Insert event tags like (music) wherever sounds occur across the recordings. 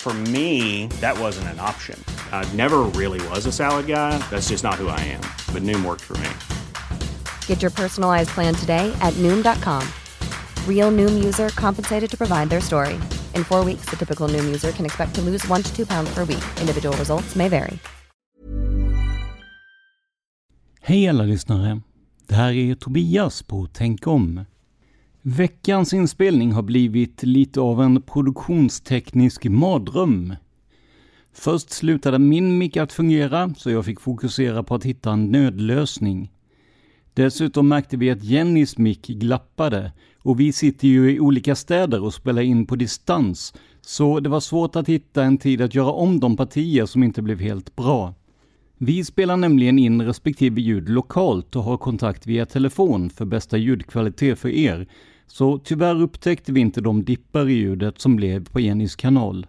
For me, that wasn't an option. I never really was a salad guy. That's just not who I am. But Noom worked for me. Get your personalized plan today at Noom.com. Real Noom user compensated to provide their story. In four weeks, the typical Noom user can expect to lose one to two pounds per week. Individual results may vary. Hej alla lyssnare! Det här är Tobias på Tänk om. Veckans inspelning har blivit lite av en produktionsteknisk mardröm. Först slutade min mick att fungera, så jag fick fokusera på att hitta en nödlösning. Dessutom märkte vi att Jennys mick glappade och vi sitter ju i olika städer och spelar in på distans, så det var svårt att hitta en tid att göra om de partier som inte blev helt bra. Vi spelar nämligen in respektive ljud lokalt och har kontakt via telefon för bästa ljudkvalitet för er, så tyvärr upptäckte vi inte de dippar i ljudet som blev på Jennys kanal.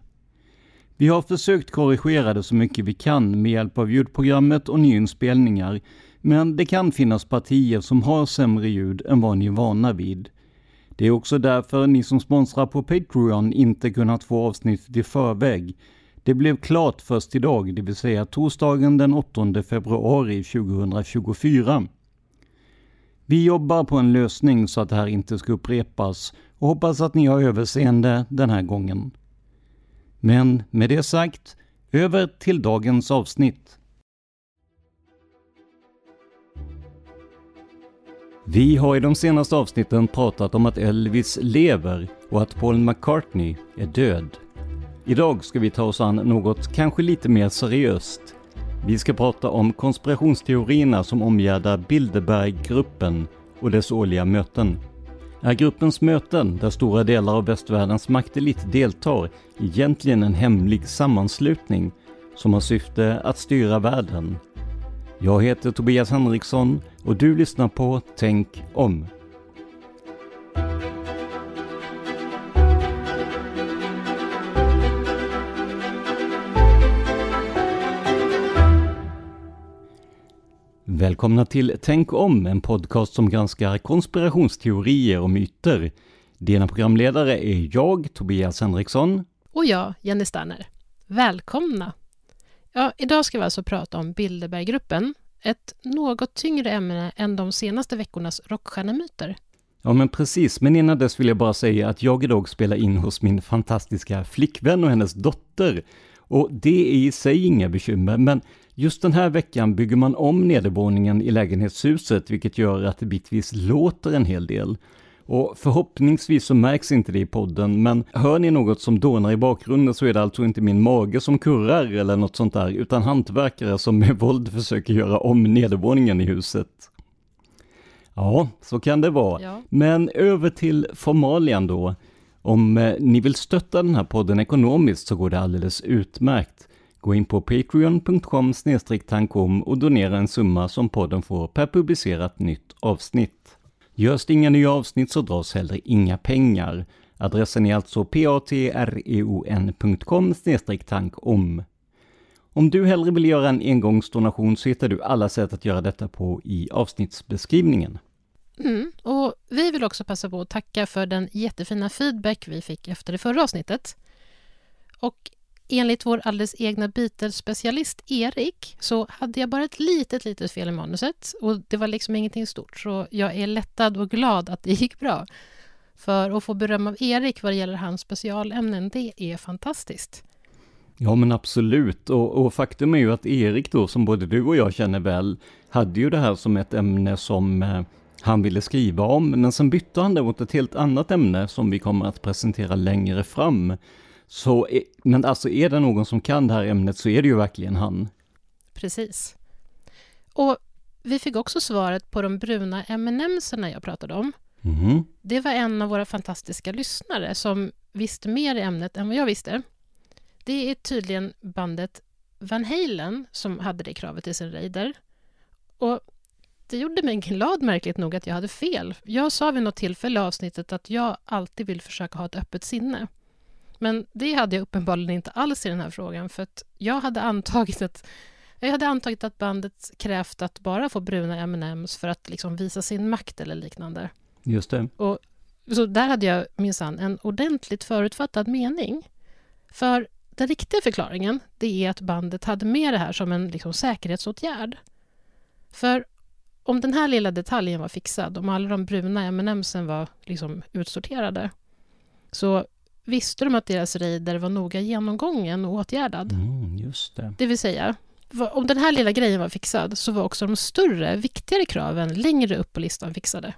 Vi har försökt korrigera det så mycket vi kan med hjälp av ljudprogrammet och nyinspelningar, men det kan finnas partier som har sämre ljud än vad ni är vana vid. Det är också därför ni som sponsrar på Patreon inte kunnat få avsnittet i förväg. Det blev klart först idag, det vill säga torsdagen den 8 februari 2024. Vi jobbar på en lösning så att det här inte ska upprepas och hoppas att ni har överseende den här gången. Men med det sagt, över till dagens avsnitt. Vi har i de senaste avsnitten pratat om att Elvis lever och att Paul McCartney är död. Idag ska vi ta oss an något kanske lite mer seriöst. Vi ska prata om konspirationsteorierna som omgärdar Bilderberggruppen och dess årliga möten. Är gruppens möten, där stora delar av västvärldens maktelit deltar, egentligen en hemlig sammanslutning som har syfte att styra världen? Jag heter Tobias Henriksson och du lyssnar på Tänk om. Välkomna till Tänk om, en podcast som granskar konspirationsteorier och myter. Dina programledare är jag, Tobias Henriksson. Och jag, Jenny Sterner. Välkomna! Ja, idag ska vi alltså prata om Bilderberggruppen, ett något tyngre ämne än de senaste veckornas rockstjärnemyter. Ja men precis, men innan dess vill jag bara säga att jag idag spelar in hos min fantastiska flickvän och hennes dotter. Och det är i sig inga bekymmer, men just den här veckan bygger man om nedervåningen i lägenhetshuset, vilket gör att det bitvis låter en hel del. Och förhoppningsvis så märks inte det i podden, men hör ni något som dånar i bakgrunden så är det alltså inte min mage som kurrar eller något sånt där, utan hantverkare som med våld försöker göra om nedervåningen i huset. Ja, så kan det vara. Ja. Men över till formalian då. Om eh, ni vill stötta den här podden ekonomiskt så går det alldeles utmärkt. Gå in på patreon.com tankom och donera en summa som podden får per publicerat nytt avsnitt. Görs det inga nya avsnitt så dras heller inga pengar. Adressen är alltså patreon.com e tankom. Om du hellre vill göra en engångsdonation så hittar du alla sätt att göra detta på i avsnittsbeskrivningen. Mm, och vi vill också passa på att tacka för den jättefina feedback vi fick efter det förra avsnittet. Och enligt vår alldeles egna Beatles-specialist Erik så hade jag bara ett litet, litet fel i manuset och det var liksom ingenting stort. Så jag är lättad och glad att det gick bra. För att få beröm av Erik vad det gäller hans specialämnen, det är fantastiskt. Ja men absolut, och, och, faktum är ju att Erik då, som både du och jag känner väl, hade ju det här som ett ämne som eh, han ville skriva om, men sen bytte han det mot ett helt annat ämne som vi kommer att presentera längre fram. Så, men alltså är det någon som kan det här ämnet så är det ju verkligen han. Precis. Och vi fick också svaret på de bruna M&M'serna jag pratade om. Mm. Det var en av våra fantastiska lyssnare som visste mer i ämnet än vad jag visste. Det är tydligen bandet Van Halen som hade det kravet i sin raider. Och det gjorde mig glad märkligt nog att jag hade fel. Jag sa vid något tillfälle i avsnittet att jag alltid vill försöka ha ett öppet sinne. Men det hade jag uppenbarligen inte alls i den här frågan för att jag hade antagit att jag hade antagit att bandet krävt att bara få bruna M&M's för att liksom visa sin makt eller liknande. Just det. Och, så där hade jag minsann en ordentligt förutfattad mening. För den riktiga förklaringen det är att bandet hade med det här som en liksom, säkerhetsåtgärd. För om den här lilla detaljen var fixad, om alla de bruna M&M'sen var liksom utsorterade, så visste de att deras raider var noga genomgången och åtgärdad. Mm, just det. det vill säga, om den här lilla grejen var fixad så var också de större, viktigare kraven längre upp på listan fixade.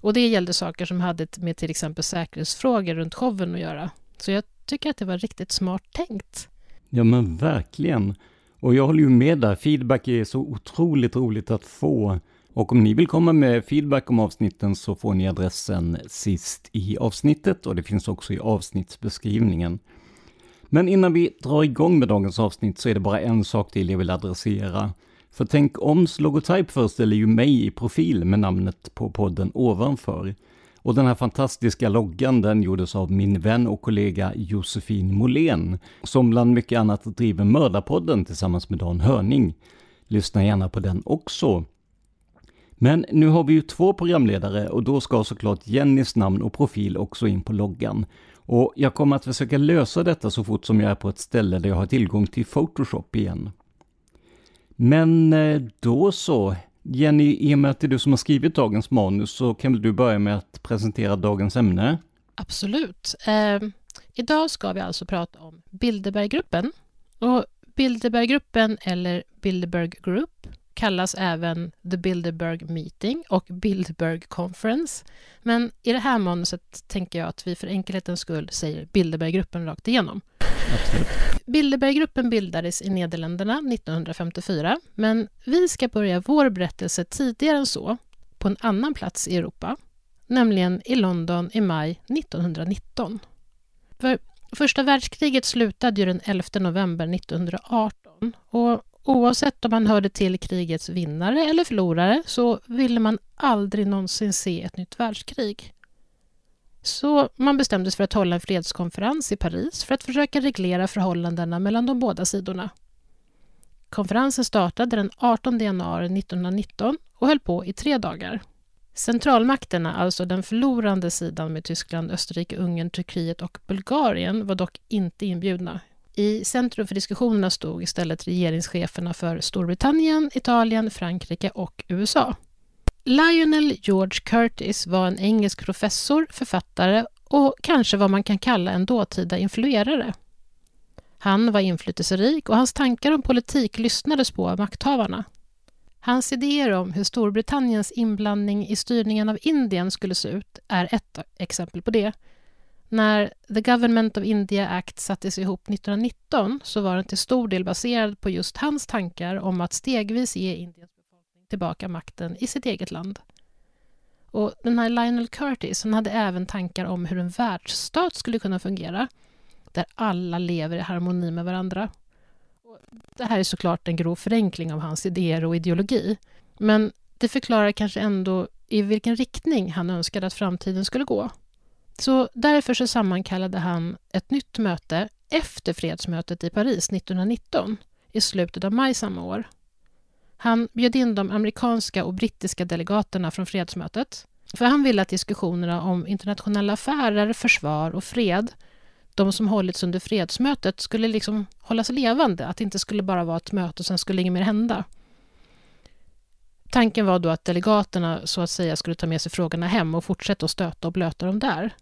Och det gällde saker som hade med till exempel säkerhetsfrågor runt showen att göra. Så jag tycker att det var riktigt smart tänkt. Ja men verkligen. Och jag håller ju med där, feedback är så otroligt roligt att få. Och om ni vill komma med feedback om avsnitten så får ni adressen sist i avsnittet och det finns också i avsnittsbeskrivningen. Men innan vi drar igång med dagens avsnitt så är det bara en sak till jag vill adressera. För tänk oms logotyp föreställer ju mig i profil med namnet på podden ovanför. Och den här fantastiska loggan den gjordes av min vän och kollega Josefin Molén, som bland mycket annat driver Mördarpodden tillsammans med Dan Hörning. Lyssna gärna på den också. Men nu har vi ju två programledare och då ska såklart Jennys namn och profil också in på loggan. Och jag kommer att försöka lösa detta så fort som jag är på ett ställe där jag har tillgång till Photoshop igen. Men eh, då så. Jenny, i och med att det är du som har skrivit dagens manus så kan väl du börja med att presentera dagens ämne? Absolut. Eh, idag ska vi alltså prata om Bilderberggruppen. Och Bilderberggruppen, eller Bilderberg Group, kallas även The Bilderberg Meeting och Bilderberg Conference. Men i det här manuset tänker jag att vi för enkelhetens skull säger Bilderberggruppen rakt igenom. Absolut. Bilderberggruppen bildades i Nederländerna 1954 men vi ska börja vår berättelse tidigare än så, på en annan plats i Europa, nämligen i London i maj 1919. För första världskriget slutade ju den 11 november 1918 och Oavsett om man hörde till krigets vinnare eller förlorare så ville man aldrig någonsin se ett nytt världskrig. Så man bestämde sig för att hålla en fredskonferens i Paris för att försöka reglera förhållandena mellan de båda sidorna. Konferensen startade den 18 januari 1919 och höll på i tre dagar. Centralmakterna, alltså den förlorande sidan med Tyskland, Österrike, Ungern, Turkiet och Bulgarien var dock inte inbjudna i centrum för diskussionerna stod istället regeringscheferna för Storbritannien, Italien, Frankrike och USA. Lionel George Curtis var en engelsk professor, författare och kanske vad man kan kalla en dåtida influerare. Han var inflytelserik och hans tankar om politik lyssnades på av makthavarna. Hans idéer om hur Storbritanniens inblandning i styrningen av Indien skulle se ut är ett exempel på det när The Government of India Act sattes ihop 1919 så var den till stor del baserad på just hans tankar om att stegvis ge Indiens befolkning tillbaka makten i sitt eget land. Och den här Lionel Curtis han hade även tankar om hur en världsstat skulle kunna fungera där alla lever i harmoni med varandra. Och det här är såklart en grov förenkling av hans idéer och ideologi. Men det förklarar kanske ändå i vilken riktning han önskade att framtiden skulle gå. Så därför så sammankallade han ett nytt möte efter fredsmötet i Paris 1919 i slutet av maj samma år. Han bjöd in de amerikanska och brittiska delegaterna från fredsmötet för han ville att diskussionerna om internationella affärer, försvar och fred de som hållits under fredsmötet skulle liksom hållas levande, att det inte skulle bara vara ett möte och sen skulle inget mer hända. Tanken var då att delegaterna så att säga skulle ta med sig frågorna hem och fortsätta att stöta och blöta dem där.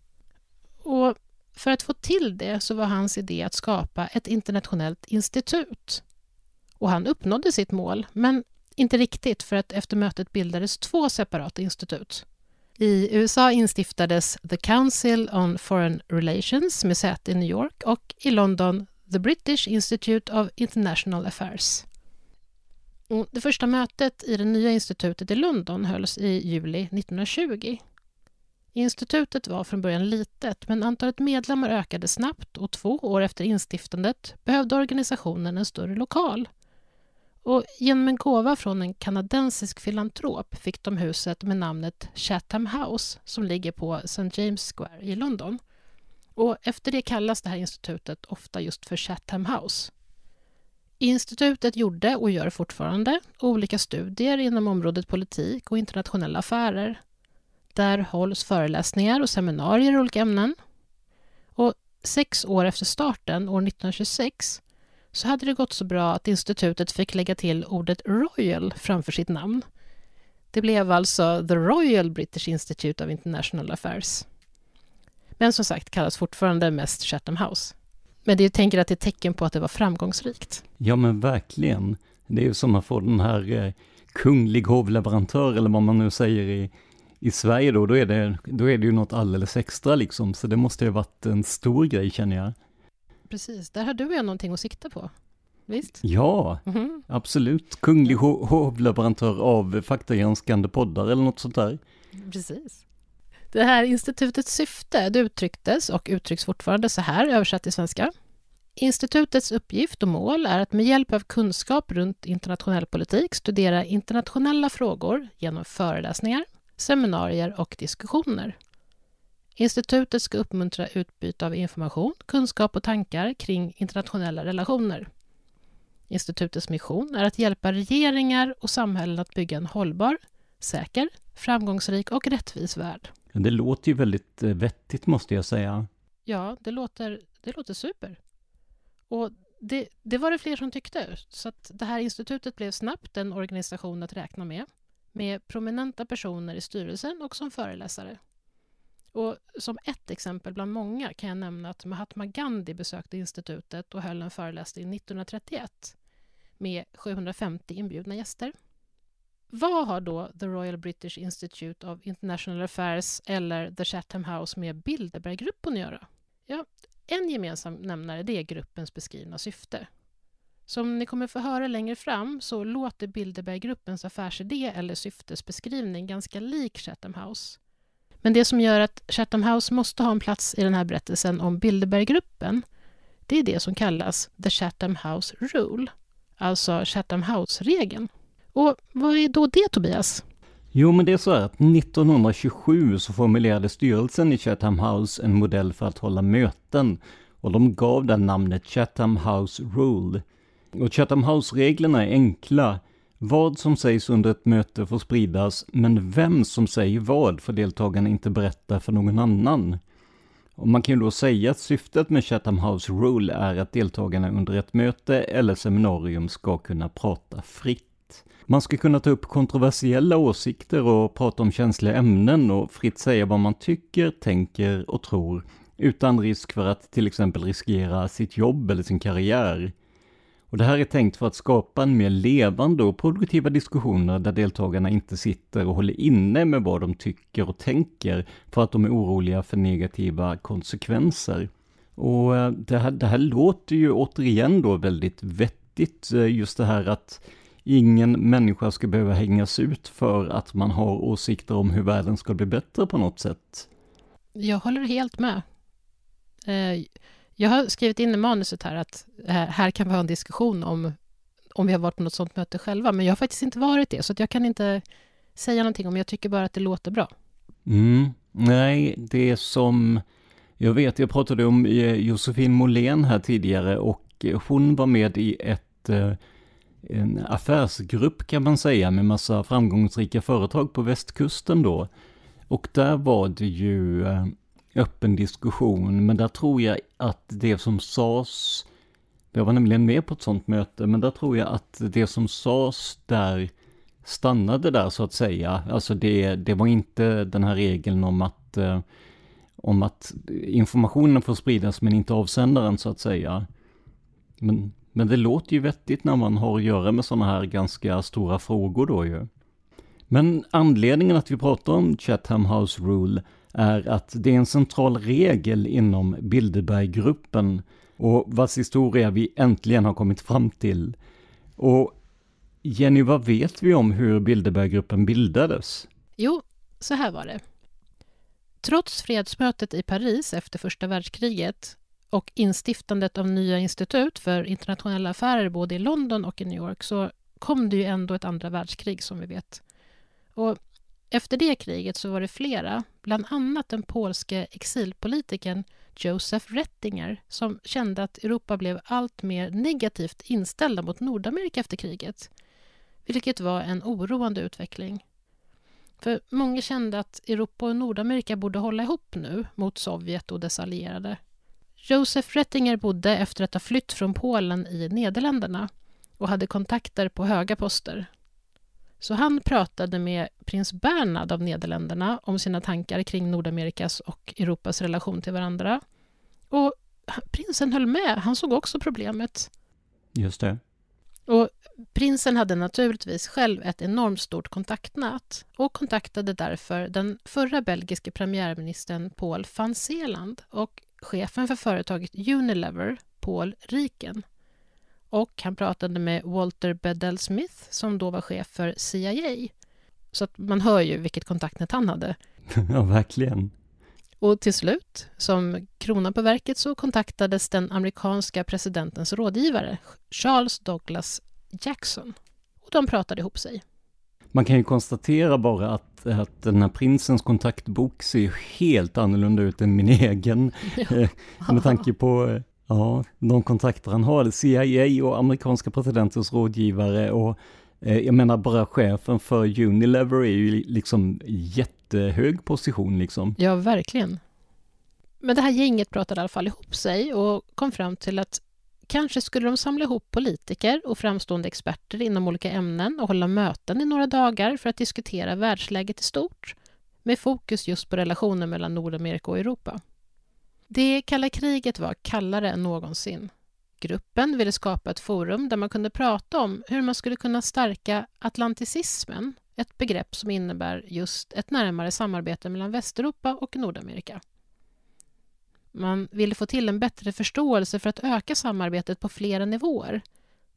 Och för att få till det så var hans idé att skapa ett internationellt institut. Och han uppnådde sitt mål, men inte riktigt för att efter mötet bildades två separata institut. I USA instiftades The Council on Foreign Relations med säte i New York och i London The British Institute of International Affairs. Det första mötet i det nya institutet i London hölls i juli 1920. Institutet var från början litet, men antalet medlemmar ökade snabbt och två år efter instiftandet behövde organisationen en större lokal. Och genom en gåva från en kanadensisk filantrop fick de huset med namnet Chatham House som ligger på St. James Square i London. Och efter det kallas det här institutet ofta just för Chatham House. Institutet gjorde och gör fortfarande olika studier inom området politik och internationella affärer. Där hålls föreläsningar och seminarier i olika ämnen. Och sex år efter starten, år 1926, så hade det gått så bra att institutet fick lägga till ordet Royal framför sitt namn. Det blev alltså The Royal British Institute of International Affairs. Men som sagt kallas fortfarande mest Chatham House. Men det tänker att det är tecken på att det var framgångsrikt. Ja men verkligen. Det är ju som att få den här eh, kunglig hovleverantör eller vad man nu säger i, i Sverige då, då är, det, då är det ju något alldeles extra liksom. Så det måste ju ha varit en stor grej känner jag. Precis, där har du och jag någonting att sikta på. Visst? Ja, mm. absolut. Kunglig ho hovleverantör av faktagranskande poddar eller något sånt där. Precis. Det här institutets syfte det uttrycktes och uttrycks fortfarande så här, översatt till svenska. Institutets uppgift och mål är att med hjälp av kunskap runt internationell politik studera internationella frågor genom föreläsningar, seminarier och diskussioner. Institutet ska uppmuntra utbyte av information, kunskap och tankar kring internationella relationer. Institutets mission är att hjälpa regeringar och samhällen att bygga en hållbar, säker, framgångsrik och rättvis värld. Det låter ju väldigt eh, vettigt måste jag säga. Ja, det låter, det låter super. Och det, det var det fler som tyckte, så att det här institutet blev snabbt en organisation att räkna med, med prominenta personer i styrelsen och som föreläsare. Och som ett exempel bland många kan jag nämna att Mahatma Gandhi besökte institutet och höll en föreläsning 1931 med 750 inbjudna gäster. Vad har då The Royal British Institute of International Affairs eller The Chatham House med Bilderberggruppen att göra? Ja, en gemensam nämnare det är gruppens beskrivna syfte. Som ni kommer få höra längre fram så låter Bilderberggruppens affärsidé eller syftesbeskrivning ganska lik Chatham House. Men det som gör att Chatham House måste ha en plats i den här berättelsen om Bilderberggruppen, det är det som kallas The Chatham House Rule, alltså Chatham House-regeln. Och vad är då det, Tobias? Jo, men det är så här att 1927 så formulerade styrelsen i Chatham House en modell för att hålla möten och de gav den namnet Chatham House Rule. Och Chatham House-reglerna är enkla. Vad som sägs under ett möte får spridas, men vem som säger vad får deltagarna inte berätta för någon annan. Och man kan ju då säga att syftet med Chatham House Rule är att deltagarna under ett möte eller seminarium ska kunna prata fritt. Man ska kunna ta upp kontroversiella åsikter och prata om känsliga ämnen och fritt säga vad man tycker, tänker och tror utan risk för att till exempel riskera sitt jobb eller sin karriär. Och det här är tänkt för att skapa en mer levande och produktiva diskussioner där deltagarna inte sitter och håller inne med vad de tycker och tänker för att de är oroliga för negativa konsekvenser. Och eh, det här, det här låter ju återigen då väldigt vettigt, eh, just det här att ingen människa ska behöva hängas ut för att man har åsikter om hur världen ska bli bättre på något sätt. Jag håller helt med. Eh, jag har skrivit in i manuset här att eh, här kan vi ha en diskussion om om vi har varit på något sånt möte själva, men jag har faktiskt inte varit det, så att jag kan inte säga någonting om, jag tycker bara att det låter bra. Mm, nej, det som, jag vet, jag pratade om eh, Josefin Molén här tidigare och hon var med i ett eh, en affärsgrupp kan man säga med massa framgångsrika företag på västkusten då. Och där var det ju öppen diskussion, men där tror jag att det som sades, jag var nämligen med på ett sånt möte, men där tror jag att det som sades där stannade där så att säga. Alltså det, det var inte den här regeln om att, eh, om att informationen får spridas men inte avsändaren så att säga. Men, men det låter ju vettigt när man har att göra med sådana här ganska stora frågor då ju. Men anledningen att vi pratar om Chatham House Rule är att det är en central regel inom Bilderberggruppen och vars historia vi äntligen har kommit fram till. Och Jenny, vad vet vi om hur Bilderberggruppen bildades? Jo, så här var det. Trots fredsmötet i Paris efter första världskriget och instiftandet av nya institut för internationella affärer både i London och i New York så kom det ju ändå ett andra världskrig som vi vet. Och efter det kriget så var det flera, bland annat den polske exilpolitikern Josef Rettinger som kände att Europa blev allt mer negativt inställda mot Nordamerika efter kriget, vilket var en oroande utveckling. För många kände att Europa och Nordamerika borde hålla ihop nu mot Sovjet och dess allierade. Josef Rettinger bodde efter att ha flytt från Polen i Nederländerna och hade kontakter på höga poster så han pratade med prins Bernhard av Nederländerna om sina tankar kring Nordamerikas och Europas relation till varandra. Och prinsen höll med, han såg också problemet. Just det. Och prinsen hade naturligtvis själv ett enormt stort kontaktnät och kontaktade därför den förra belgiske premiärministern Paul van Zeeland och chefen för företaget Unilever, Paul Riken. Och han pratade med Walter Bedell Smith som då var chef för CIA. Så att man hör ju vilket kontaktnät han hade. (laughs) ja, verkligen. Och till slut, som kronan på verket, så kontaktades den amerikanska presidentens rådgivare, Charles Douglas Jackson. Och de pratade ihop sig. Man kan ju konstatera bara att, att den här prinsens kontaktbok ser helt annorlunda ut än min egen. (laughs) Ja. Med tanke på Ja, de kontakter han har, CIA och amerikanska presidentens rådgivare och eh, jag menar bara chefen för Unilever är ju liksom jättehög position liksom. Ja, verkligen. Men det här gänget pratade i alla fall ihop sig och kom fram till att kanske skulle de samla ihop politiker och framstående experter inom olika ämnen och hålla möten i några dagar för att diskutera världsläget i stort med fokus just på relationen mellan Nordamerika och Europa. Det kalla kriget var kallare än någonsin. Gruppen ville skapa ett forum där man kunde prata om hur man skulle kunna stärka atlanticismen, ett begrepp som innebär just ett närmare samarbete mellan Västeuropa och Nordamerika. Man ville få till en bättre förståelse för att öka samarbetet på flera nivåer,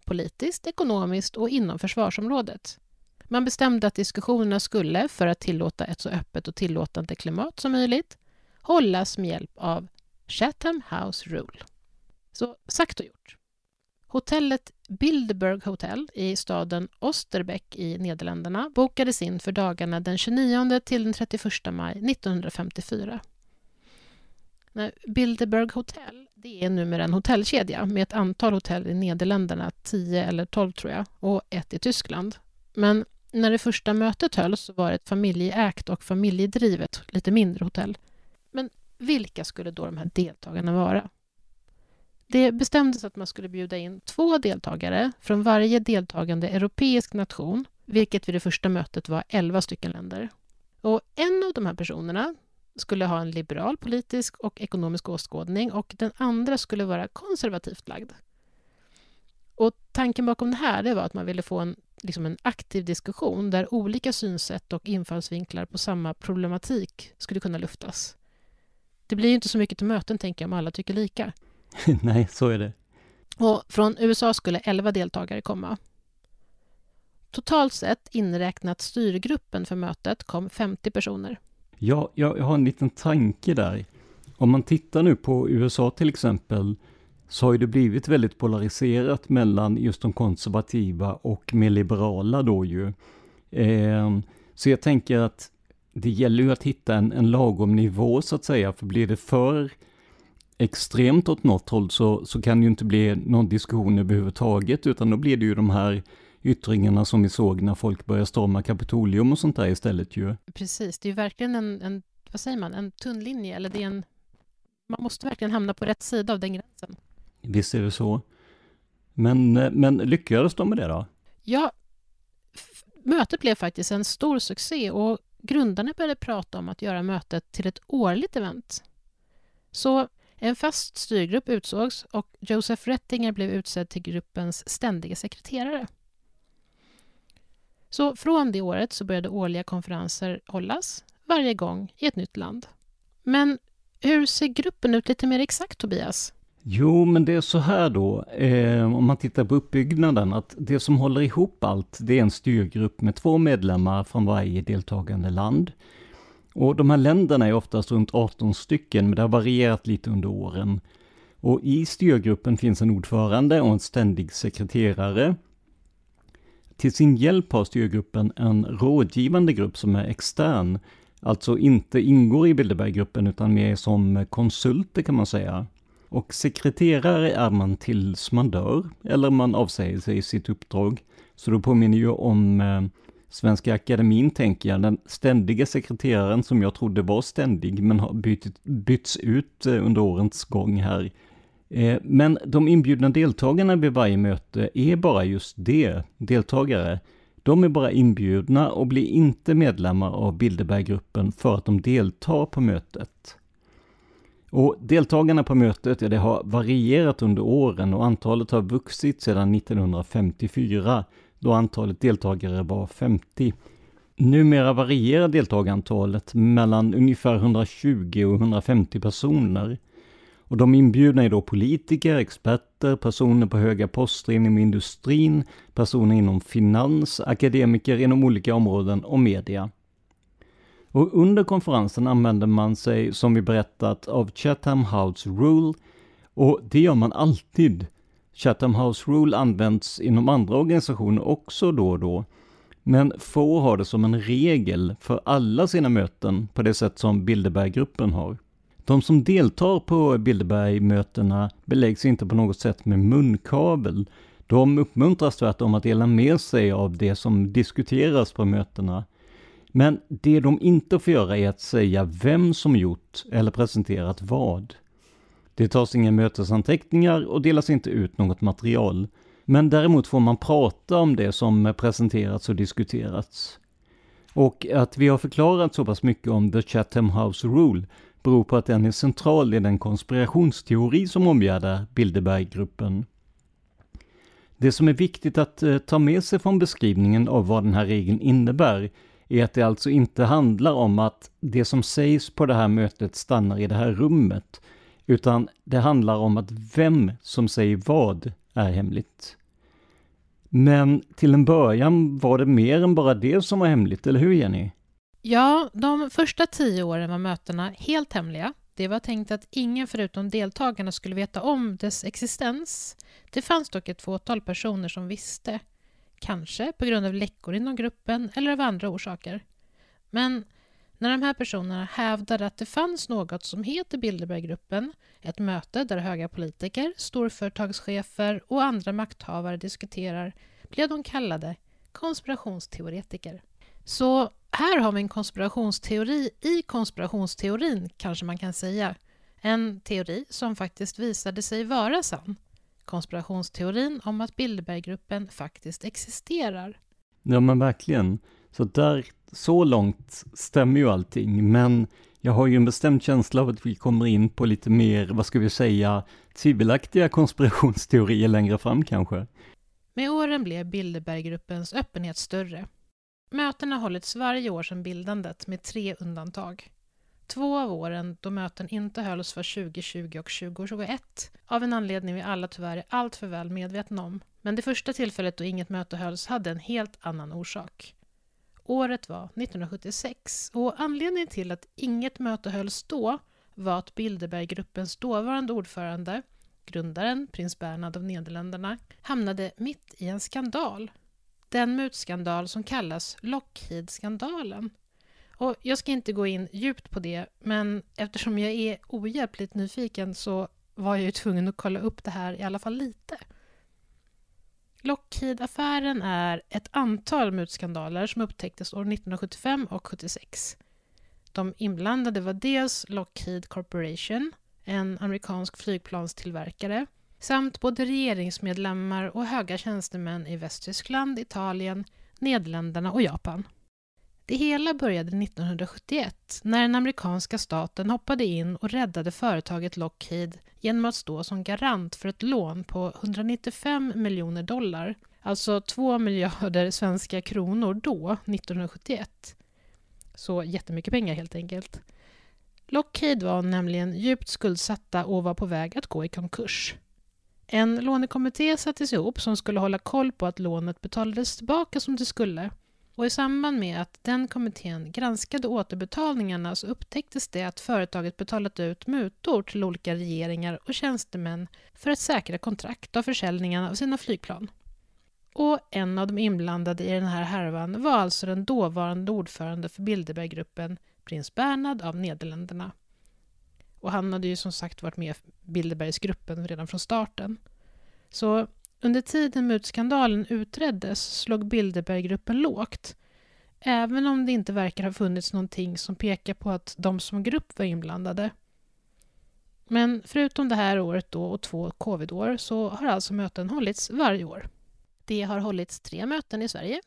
politiskt, ekonomiskt och inom försvarsområdet. Man bestämde att diskussionerna skulle, för att tillåta ett så öppet och tillåtande klimat som möjligt, hållas med hjälp av Chatham House Rule. Så sagt och gjort. Hotellet Bilderberg Hotel i staden Osterbeck i Nederländerna bokades in för dagarna den 29 till den 31 maj 1954. Bilderberg Hotel det är numera en hotellkedja med ett antal hotell i Nederländerna, 10 eller 12 tror jag, och ett i Tyskland. Men när det första mötet hölls var det ett familjeägt och familjedrivet, lite mindre hotell. Vilka skulle då de här deltagarna vara? Det bestämdes att man skulle bjuda in två deltagare från varje deltagande europeisk nation, vilket vid det första mötet var elva stycken länder. Och en av de här personerna skulle ha en liberal politisk och ekonomisk åskådning och den andra skulle vara konservativt lagd. Och tanken bakom det här det var att man ville få en, liksom en aktiv diskussion där olika synsätt och infallsvinklar på samma problematik skulle kunna luftas. Det blir ju inte så mycket till möten, tänker jag, om alla tycker lika. (laughs) Nej, så är det. Och från USA skulle 11 deltagare komma. Totalt sett, inräknat styrgruppen för mötet, kom 50 personer. Ja, jag, har en liten tanke där. Om man tittar nu på USA till exempel, så har ju det blivit väldigt polariserat mellan just de konservativa och mer liberala då ju. Eh, så jag tänker att det gäller ju att hitta en, en lagom nivå så att säga, för blir det för extremt åt något håll så, så kan det ju inte bli någon diskussion överhuvudtaget, utan då blir det ju de här yttringarna som vi såg när folk började storma Kapitolium och sånt där istället ju. Precis, det är ju verkligen en, en vad säger man, en tunn linje, eller det är en... Man måste verkligen hamna på rätt sida av den gränsen. Visst är det så. Men, men lyckades de med det då? Ja, mötet blev faktiskt en stor succé och grundarna började prata om att göra mötet till ett årligt event. Så en fast styrgrupp utsågs och Joseph Rettinger blev utsedd till gruppens ständiga sekreterare. Så från det året så började årliga konferenser hållas, varje gång i ett nytt land. Men hur ser gruppen ut lite mer exakt, Tobias? Jo, men det är så här då, eh, om man tittar på uppbyggnaden, att det som håller ihop allt, det är en styrgrupp med två medlemmar från varje deltagande land. Och de här länderna är oftast runt 18 stycken, men det har varierat lite under åren. Och i styrgruppen finns en ordförande och en ständig sekreterare. Till sin hjälp har styrgruppen en rådgivande grupp som är extern, alltså inte ingår i Bilderberggruppen utan mer som konsulter kan man säga. Och sekreterare är man tills man dör, eller man avsäger sig sitt uppdrag. Så då påminner ju om eh, Svenska Akademin, tänker jag, den ständiga sekreteraren som jag trodde var ständig, men har bytt, bytts ut eh, under årens gång här. Eh, men de inbjudna deltagarna vid varje möte är bara just det, deltagare. De är bara inbjudna och blir inte medlemmar av Bilderberggruppen för att de deltar på mötet. Och deltagarna på mötet, ja, det har varierat under åren och antalet har vuxit sedan 1954, då antalet deltagare var 50. Numera varierar deltagarantalet mellan ungefär 120 och 150 personer. Och de inbjudna är då politiker, experter, personer på höga poster inom industrin, personer inom finans, akademiker inom olika områden och media. Och under konferensen använder man sig, som vi berättat, av Chatham House Rule och det gör man alltid. Chatham House Rule används inom andra organisationer också då och då. Men få har det som en regel för alla sina möten på det sätt som Bilderberggruppen har. De som deltar på Bilderbergmötena beläggs inte på något sätt med munkavel. De uppmuntras tvärtom att dela med sig av det som diskuteras på mötena. Men det de inte får göra är att säga vem som gjort eller presenterat vad. Det tas inga mötesanteckningar och delas inte ut något material. Men däremot får man prata om det som presenterats och diskuterats. Och att vi har förklarat så pass mycket om The Chatham House Rule beror på att den är central i den konspirationsteori som omgärdar Bilderberggruppen. Det som är viktigt att eh, ta med sig från beskrivningen av vad den här regeln innebär är att det alltså inte handlar om att det som sägs på det här mötet stannar i det här rummet, utan det handlar om att vem som säger vad är hemligt. Men till en början var det mer än bara det som var hemligt, eller hur Jenny? Ja, de första tio åren var mötena helt hemliga. Det var tänkt att ingen förutom deltagarna skulle veta om dess existens. Det fanns dock ett fåtal personer som visste. Kanske på grund av läckor inom gruppen eller av andra orsaker. Men när de här personerna hävdade att det fanns något som heter Bilderberggruppen, ett möte där höga politiker, storföretagschefer och andra makthavare diskuterar, blev de kallade konspirationsteoretiker. Så här har vi en konspirationsteori i konspirationsteorin, kanske man kan säga. En teori som faktiskt visade sig vara sann konspirationsteorin om att Bilderberggruppen faktiskt existerar. Ja men verkligen. Så där, så långt stämmer ju allting, men jag har ju en bestämd känsla av att vi kommer in på lite mer, vad ska vi säga, tvivelaktiga konspirationsteorier längre fram kanske. Med åren blev Bilderberggruppens öppenhet större. Mötena har hållits varje år sedan bildandet med tre undantag. Två av åren då möten inte hölls var 2020 och 2021 av en anledning vi alla tyvärr är alltför väl medvetna om. Men det första tillfället då inget möte hölls hade en helt annan orsak. Året var 1976 och anledningen till att inget möte hölls då var att Bilderberggruppens dåvarande ordförande, grundaren prins Bernhard av Nederländerna, hamnade mitt i en skandal. Den mutskandal som kallas Lockheed-skandalen. Och jag ska inte gå in djupt på det, men eftersom jag är ohjälpligt nyfiken så var jag ju tvungen att kolla upp det här i alla fall lite. Lockheed-affären är ett antal mutskandaler som upptäcktes år 1975 och 76. De inblandade var dels Lockheed Corporation, en amerikansk flygplanstillverkare, samt både regeringsmedlemmar och höga tjänstemän i Västtyskland, Italien, Nederländerna och Japan. Det hela började 1971 när den amerikanska staten hoppade in och räddade företaget Lockheed genom att stå som garant för ett lån på 195 miljoner dollar, alltså 2 miljarder svenska kronor då, 1971. Så jättemycket pengar helt enkelt. Lockheed var nämligen djupt skuldsatta och var på väg att gå i konkurs. En lånekommitté sattes ihop som skulle hålla koll på att lånet betalades tillbaka som det skulle och i samband med att den kommittén granskade återbetalningarna så upptäcktes det att företaget betalat ut mutor till olika regeringar och tjänstemän för att säkra kontrakt av försäljningen av sina flygplan. Och en av de inblandade i den här härvan var alltså den dåvarande ordförande för Bilderberggruppen, prins Bernhard av Nederländerna. Och han hade ju som sagt varit med i Bilderbergsgruppen redan från starten. Så under tiden mutskandalen utreddes slog Bilderberggruppen lågt, även om det inte verkar ha funnits någonting som pekar på att de som grupp var inblandade. Men förutom det här året då och två covidår så har alltså möten hållits varje år. Det har hållits tre möten i Sverige.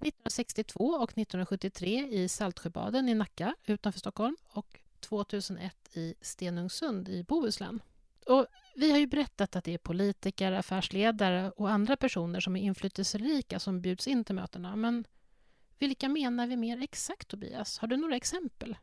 1962 och 1973 i Saltsjöbaden i Nacka utanför Stockholm och 2001 i Stenungsund i Bohuslän. Och vi har ju berättat att det är politiker, affärsledare och andra personer som är inflytelserika som bjuds in till mötena. Men vilka menar vi mer exakt, Tobias? Har du några exempel?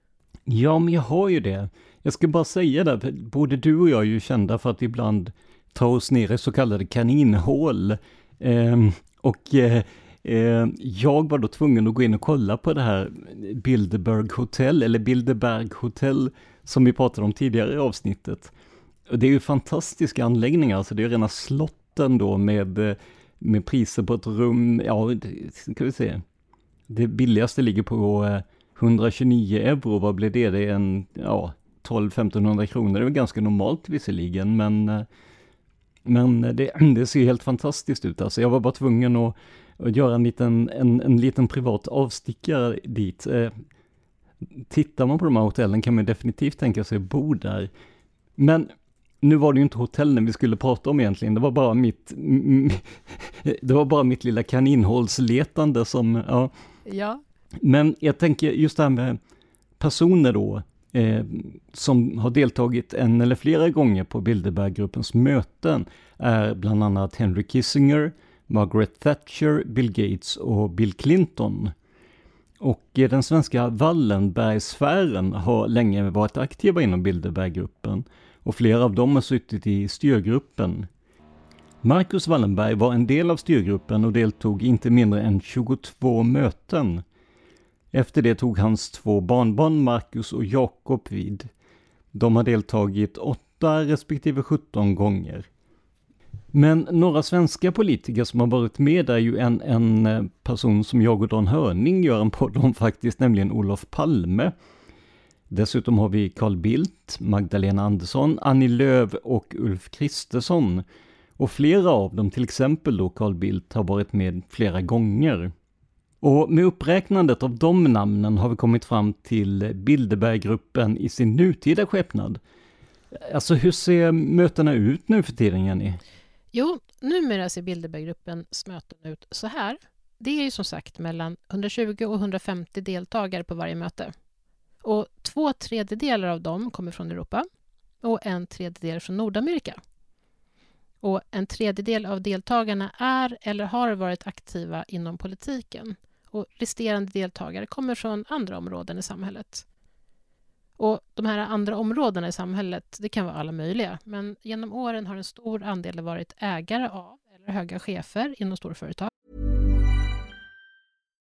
Ja, men jag har ju det. Jag ska bara säga det, både du och jag är ju kända för att ibland ta oss ner i så kallade kaninhål. Eh, och eh, eh, jag var då tvungen att gå in och kolla på det här Bilderberg Hotel, eller Bilderberg Hotel, som vi pratade om tidigare i avsnittet. Det är ju fantastiska anläggningar, alltså det är rena slotten då med, eh, med priser på ett rum, ja, ska vi se. Det billigaste ligger på eh, 129 euro, vad blir det? Det är en, ja, 12-1500 kronor, det är ganska normalt visserligen, men eh, men det, (clears throat) det ser helt fantastiskt ut alltså. Jag var bara tvungen att, att göra en liten, en, en liten privat avstickare dit. Eh, tittar man på de här hotellen kan man definitivt tänka sig att bo där. Men nu var det ju inte hotellen vi skulle prata om egentligen, det var bara mitt, (laughs) det var bara mitt lilla kaninhålsletande som, ja. Ja. Men jag tänker just det här med personer då, eh, som har deltagit en eller flera gånger på Bilderberggruppens möten, är bland annat Henry Kissinger, Margaret Thatcher, Bill Gates och Bill Clinton. Och eh, den svenska Wallenbergsfären har länge varit aktiva inom Bilderberggruppen och flera av dem har suttit i styrgruppen. Marcus Wallenberg var en del av styrgruppen och deltog inte mindre än 22 möten. Efter det tog hans två barnbarn Marcus och Jakob vid. De har deltagit 8 respektive 17 gånger. Men några svenska politiker som har varit med är ju en, en eh, person som jag och Dan Hörning gör en podd om faktiskt, nämligen Olof Palme. Dessutom har vi Carl Bildt, Magdalena Andersson, Annie Lööf och Ulf Kristersson. Och flera av dem, till exempel då Carl Bildt, har varit med flera gånger. Och med uppräknandet av de namnen har vi kommit fram till Bilderberggruppen i sin nutida skepnad. Alltså hur ser mötena ut nu för tiden, Jenny? Jo, numera ser Bilderberggruppens möten ut så här. Det är ju som sagt mellan 120 och 150 deltagare på varje möte. Och två tredjedelar av dem kommer från Europa och en tredjedel från Nordamerika. Och en tredjedel av deltagarna är eller har varit aktiva inom politiken och resterande deltagare kommer från andra områden i samhället. Och de här andra områdena i samhället, det kan vara alla möjliga. Men genom åren har en stor andel varit ägare av eller höga chefer inom storföretag.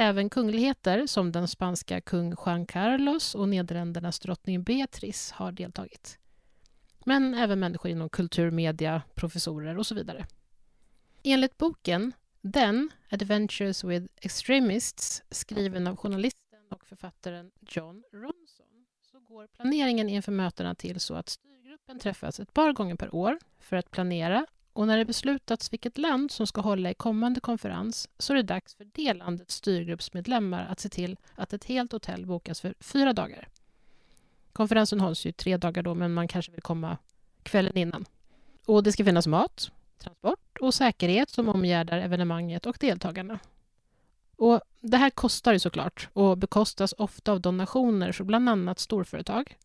Även kungligheter som den spanska kung Juan Carlos och Nederländernas drottning Beatrice har deltagit. Men även människor inom kultur, media, professorer och så vidare. Enligt boken Den Adventures with Extremists skriven av journalisten och författaren John Ronson så går planeringen inför mötena till så att styrgruppen träffas ett par gånger per år för att planera och när det beslutats vilket land som ska hålla i kommande konferens så är det dags för det landets styrgruppsmedlemmar att se till att ett helt hotell bokas för fyra dagar. Konferensen hålls ju tre dagar då, men man kanske vill komma kvällen innan. Och det ska finnas mat, transport och säkerhet som omgärdar evenemanget och deltagarna. Och det här kostar ju såklart och bekostas ofta av donationer från bland annat storföretag.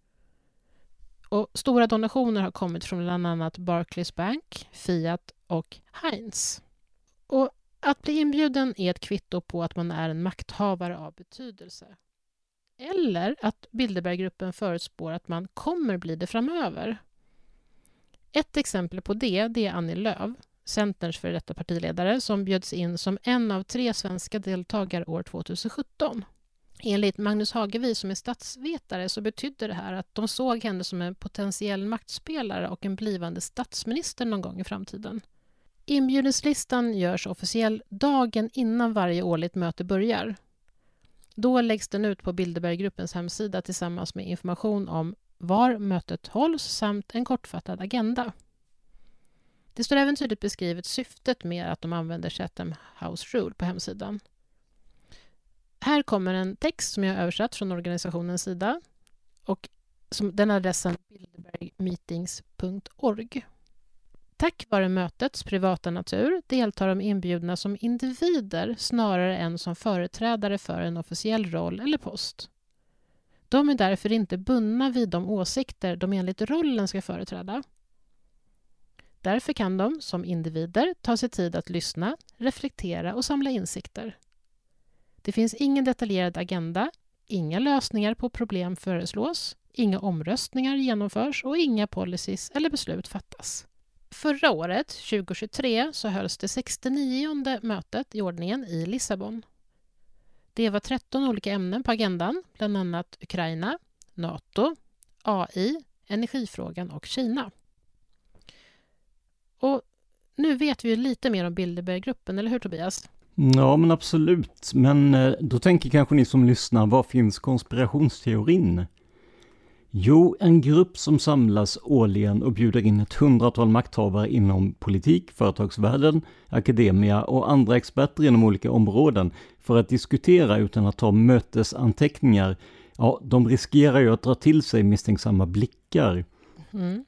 Och stora donationer har kommit från bland annat Barclays Bank, Fiat och Heinz. Och att bli inbjuden är ett kvitto på att man är en makthavare av betydelse. Eller att Bilderberggruppen förutspår att man kommer bli det framöver. Ett exempel på det, det är Annie Lööf, Centerns före detta partiledare, som bjöds in som en av tre svenska deltagare år 2017. Enligt Magnus Hagevi, som är statsvetare, så betydde det här att de såg henne som en potentiell maktspelare och en blivande statsminister någon gång i framtiden. Inbjudningslistan görs officiell dagen innan varje årligt möte börjar. Då läggs den ut på Bilderberggruppens hemsida tillsammans med information om var mötet hålls samt en kortfattad agenda. Det står även tydligt beskrivet syftet med att de använder Chatham House Rule på hemsidan. Här kommer en text som jag har översatt från organisationens sida. Och som, den adressen bilderbergmeetings.org. Tack vare mötets privata natur deltar de inbjudna som individer snarare än som företrädare för en officiell roll eller post. De är därför inte bundna vid de åsikter de enligt rollen ska företräda. Därför kan de som individer ta sig tid att lyssna, reflektera och samla insikter. Det finns ingen detaljerad agenda, inga lösningar på problem föreslås, inga omröstningar genomförs och inga policies eller beslut fattas. Förra året, 2023, så hölls det 69 mötet i ordningen i Lissabon. Det var 13 olika ämnen på agendan, bland annat Ukraina, Nato, AI, energifrågan och Kina. Och nu vet vi lite mer om Bilderberggruppen, eller hur Tobias? Ja, men absolut. Men eh, då tänker kanske ni som lyssnar, var finns konspirationsteorin? Jo, en grupp som samlas årligen och bjuder in ett hundratal makthavare inom politik, företagsvärlden, akademia och andra experter inom olika områden för att diskutera utan att ta mötesanteckningar. Ja, de riskerar ju att dra till sig misstänksamma blickar. Mm.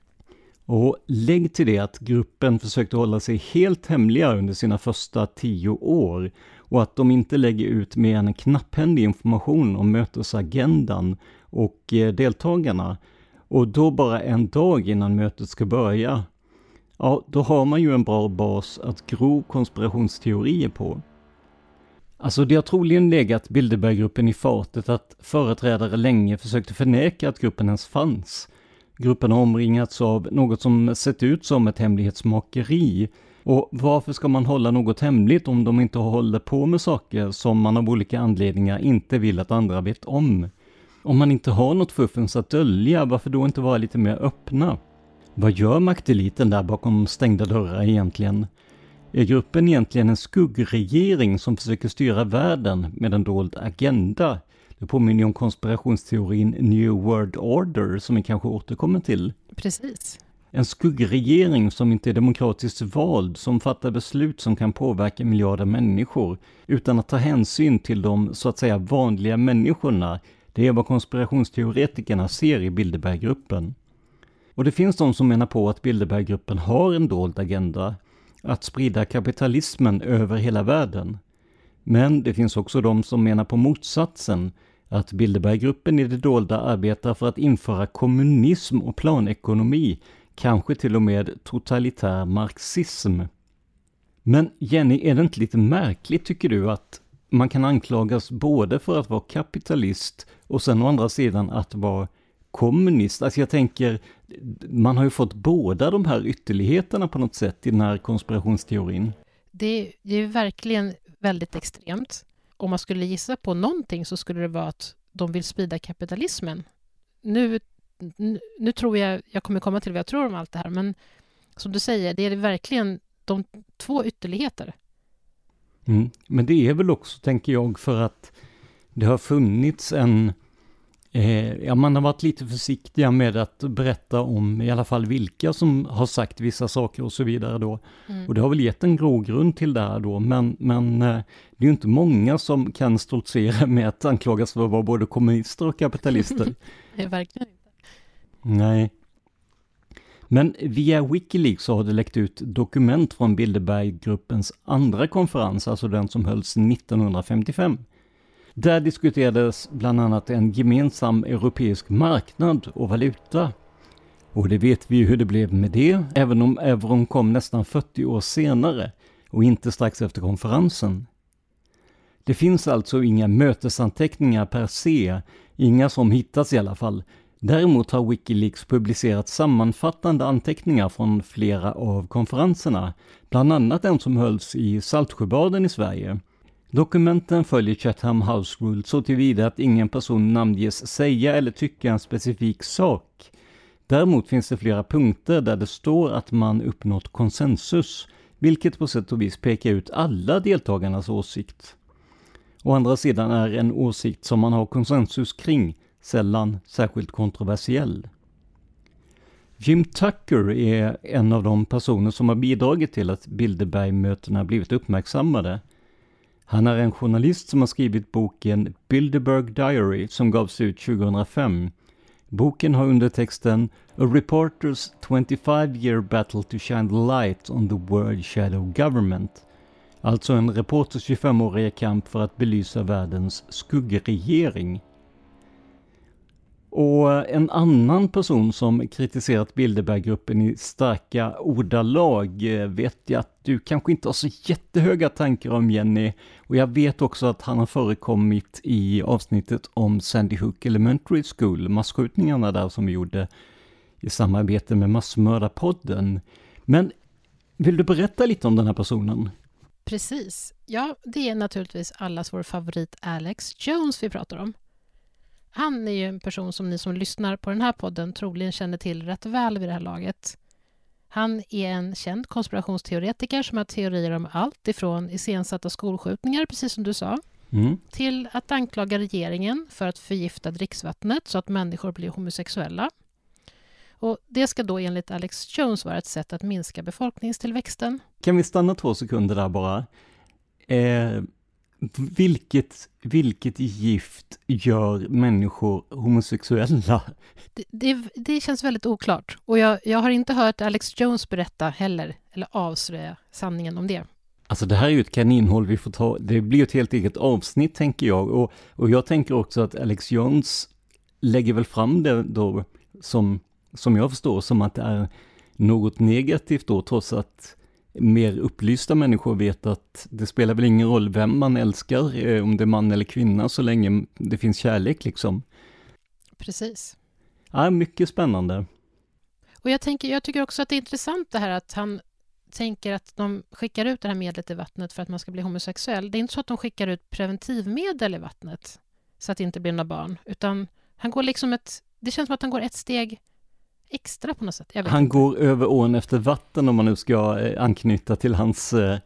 Och lägg till det att gruppen försökte hålla sig helt hemliga under sina första tio år. och att de inte lägger ut mer än knapphändig information om mötesagendan och eh, deltagarna. Och då bara en dag innan mötet ska börja. Ja, då har man ju en bra bas att gro konspirationsteorier på. Alltså det har troligen legat Bilderberggruppen i fatet att företrädare länge försökte förneka att gruppen ens fanns. Gruppen har omringats av något som sett ut som ett hemlighetsmakeri. Och varför ska man hålla något hemligt om de inte håller på med saker som man av olika anledningar inte vill att andra vet om? Om man inte har något fuffens att dölja, varför då inte vara lite mer öppna? Vad gör makteliten där bakom stängda dörrar egentligen? Är gruppen egentligen en skuggregering som försöker styra världen med en dold agenda? Det påminner ju om konspirationsteorin New World Order som vi kanske återkommer till. Precis. En skuggregering som inte är demokratiskt vald, som fattar beslut som kan påverka miljarder människor, utan att ta hänsyn till de så att säga vanliga människorna. Det är vad konspirationsteoretikerna ser i Bilderberggruppen. Och det finns de som menar på att Bilderberggruppen har en dold agenda, att sprida kapitalismen över hela världen. Men det finns också de som menar på motsatsen, att Bilderberggruppen i det dolda arbetar för att införa kommunism och planekonomi, kanske till och med totalitär marxism. Men Jenny, är det inte lite märkligt tycker du att man kan anklagas både för att vara kapitalist och sen å andra sidan att vara kommunist? Alltså jag tänker, man har ju fått båda de här ytterligheterna på något sätt i den här konspirationsteorin. Det, är ju verkligen väldigt extremt. Om man skulle gissa på någonting så skulle det vara att de vill sprida kapitalismen. Nu, nu, tror jag, jag kommer komma till vad jag tror om allt det här, men som du säger, det är verkligen de två ytterligheter. Mm. Men det är väl också, tänker jag, för att det har funnits en ja, man har varit lite försiktiga med att berätta om i alla fall vilka som har sagt vissa saker och så vidare då. Mm. Och det har väl gett en grogrund till det här då, men, men eh, det är ju inte många som kan stoltsera med att anklagas för att vara både kommunister och kapitalister. (laughs) Nej, verkligen inte. Nej. Men via Wikileaks så har det läckt ut dokument från Bilderberggruppens andra konferens, alltså den som hölls 1955. Där diskuterades bland annat en gemensam europeisk marknad och valuta. Och det vet vi ju hur det blev med det, även om euron kom nästan 40 år senare och inte strax efter konferensen. Det finns alltså inga mötesanteckningar per se, inga som hittats i alla fall. Däremot har Wikileaks publicerat sammanfattande anteckningar från flera av konferenserna, bland annat den som hölls i Saltsjöbaden i Sverige Dokumenten följer Chatham House Rule så tillvida att ingen person namnges säga eller tycka en specifik sak. Däremot finns det flera punkter där det står att man uppnått konsensus, vilket på sätt och vis pekar ut alla deltagarnas åsikt. Å andra sidan är en åsikt som man har konsensus kring sällan särskilt kontroversiell. Jim Tucker är en av de personer som har bidragit till att Bilderbergmötena blivit uppmärksammade. Han är en journalist som har skrivit boken Bilderberg Diary som gavs ut 2005. Boken har undertexten A Reporter's 25 year battle to shine the light on the world shadow government. Alltså en reporters 25-åriga kamp för att belysa världens skuggregering. Och en annan person som kritiserat Bilderberggruppen i starka ordalag eh, vet jag att du kanske inte har så jättehöga tankar om Jenny. Och jag vet också att han har förekommit i avsnittet om Sandy Hook Elementary School, massskjutningarna där som vi gjorde i samarbete med Massmördarpodden. Men vill du berätta lite om den här personen? Precis. Ja, det är naturligtvis allas vår favorit Alex Jones vi pratar om. Han är ju en person som ni som lyssnar på den här podden troligen känner till rätt väl vid det här laget. Han är en känd konspirationsteoretiker som har teorier om allt ifrån iscensatta skolskjutningar, precis som du sa, mm. till att anklaga regeringen för att förgifta dricksvattnet så att människor blir homosexuella. Och Det ska då enligt Alex Jones vara ett sätt att minska befolkningstillväxten. Kan vi stanna två sekunder där bara? Eh, vilket, vilket gift gör människor homosexuella? Det, det, det, känns väldigt oklart. Och jag, jag har inte hört Alex Jones berätta heller, eller avslöja sanningen om det. Alltså det här är ju ett kaninhål vi får ta, det blir ett helt eget avsnitt tänker jag. Och, och jag tänker också att Alex Jones lägger väl fram det då som, som jag förstår, som att det är något negativt då, trots att mer upplysta människor vet att det spelar väl ingen roll vem man älskar, eh, om det är man eller kvinna, så länge det finns kärlek liksom. Precis. Ja, mycket spännande. Och jag, tänker, jag tycker också att det är intressant det här att han tänker att de skickar ut det här medlet i vattnet för att man ska bli homosexuell. Det är inte så att de skickar ut preventivmedel i vattnet så att det inte blir några barn, utan han går liksom ett... Det känns som att han går ett steg extra på något sätt. han inte. går över ån efter vatten om man nu ska eh, anknyta till hans eh,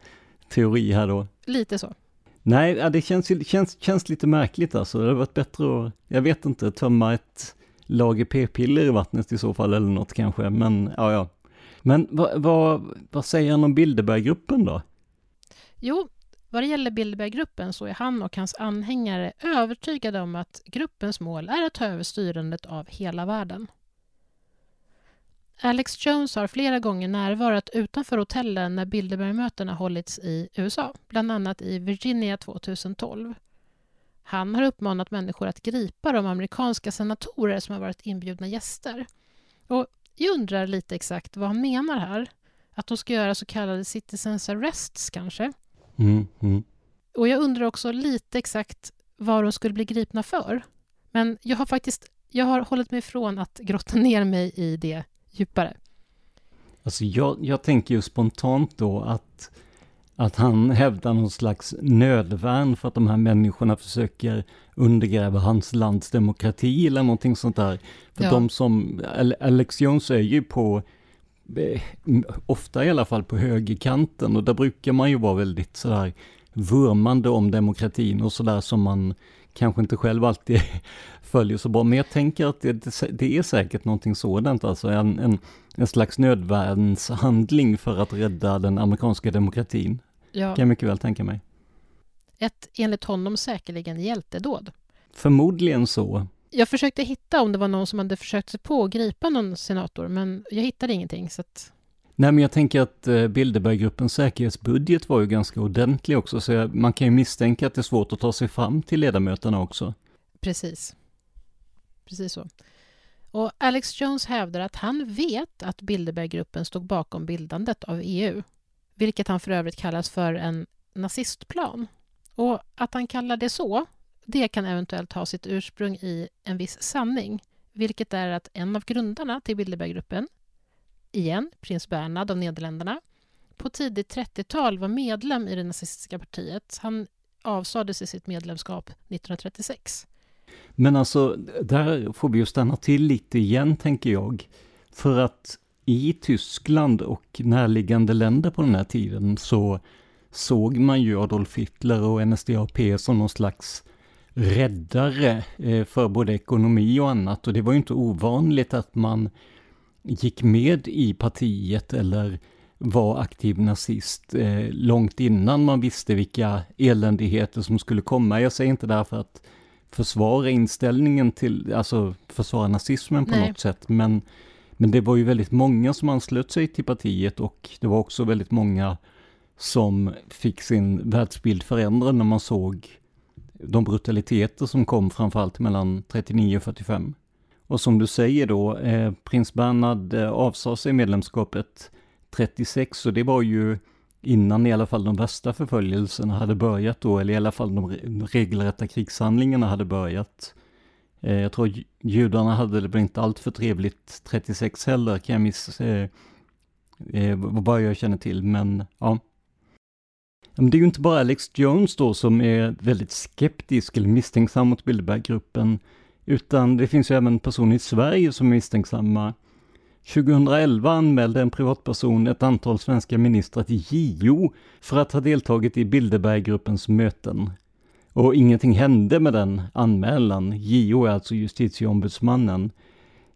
teori här då. Lite så. Nej, det känns, känns, känns lite märkligt alltså. Det hade varit bättre att, jag vet inte, tömma ett lager p-piller i vattnet i så fall eller något kanske, men ja, ja. Men vad, vad, vad säger han om Bilderberggruppen då? Jo, vad det gäller Bilderberggruppen så är han och hans anhängare övertygade om att gruppens mål är att ta över styrandet av hela världen. Alex Jones har flera gånger närvarat utanför hotellen när Bilderbergmötena hållits i USA, bland annat i Virginia 2012. Han har uppmanat människor att gripa de amerikanska senatorer som har varit inbjudna gäster. Och jag undrar lite exakt vad han menar här. Att de ska göra så kallade citizens arrests kanske? Mm, mm. Och jag undrar också lite exakt vad de skulle bli gripna för. Men jag har faktiskt jag har hållit mig ifrån att grotta ner mig i det djupare. Alltså jag, jag tänker ju spontant då att, att han hävdar någon slags nödvärn för att de här människorna försöker undergräva hans lands demokrati eller någonting sånt där. För ja. de som, Alex Jones är ju på, eh, ofta i alla fall på högerkanten och där brukar man ju vara väldigt sådär vurmande om demokratin och sådär som man kanske inte själv alltid (laughs) följer så bra. Men jag tänker att det, det är säkert någonting sådant, alltså en, en, en slags nödvärnshandling för att rädda den amerikanska demokratin. Ja. Kan jag mycket väl tänka mig. Ett enligt honom säkerligen hjältedåd. Förmodligen så. Jag försökte hitta om det var någon som hade försökt sig på att gripa någon senator, men jag hittade ingenting. Så att... Nej, men jag tänker att eh, Bilderberggruppens säkerhetsbudget var ju ganska ordentlig också, så man kan ju misstänka att det är svårt att ta sig fram till ledamöterna också. Precis. Precis så. Och Alex Jones hävdar att han vet att Bilderberggruppen stod bakom bildandet av EU, vilket han för övrigt kallas för en nazistplan. Och att han kallar det så, det kan eventuellt ha sitt ursprung i en viss sanning, vilket är att en av grundarna till Bilderberggruppen, igen prins Bernhard av Nederländerna, på tidigt 30-tal var medlem i det nazistiska partiet. Han avsade sig sitt medlemskap 1936. Men alltså, där får vi ju stanna till lite igen, tänker jag. För att i Tyskland och närliggande länder på den här tiden så såg man ju Adolf Hitler och NSDAP som någon slags räddare eh, för både ekonomi och annat. Och det var ju inte ovanligt att man gick med i partiet eller var aktiv nazist eh, långt innan man visste vilka eländigheter som skulle komma. Jag säger inte därför att försvara inställningen till, alltså försvara nazismen på Nej. något sätt, men, men det var ju väldigt många som anslöt sig till partiet och det var också väldigt många som fick sin världsbild förändrad när man såg de brutaliteter som kom framförallt mellan 39 och 45. Och som du säger då, eh, prins Bernhard eh, avsade sig medlemskapet 36 och det var ju innan i alla fall de värsta förföljelserna hade börjat då, eller i alla fall de regelrätta krigshandlingarna hade börjat. Eh, jag tror judarna hade det väl inte allt för trevligt 36 heller, kan jag miss... Eh, eh, vad jag känner till, men ja. Men det är ju inte bara Alex Jones då som är väldigt skeptisk eller misstänksam mot Bilderberggruppen, utan det finns ju även personer i Sverige som är misstänksamma. 2011 anmälde en privatperson ett antal svenska ministrar till JO för att ha deltagit i Bilderberggruppens möten. Och ingenting hände med den anmälan. JO är alltså justitieombudsmannen.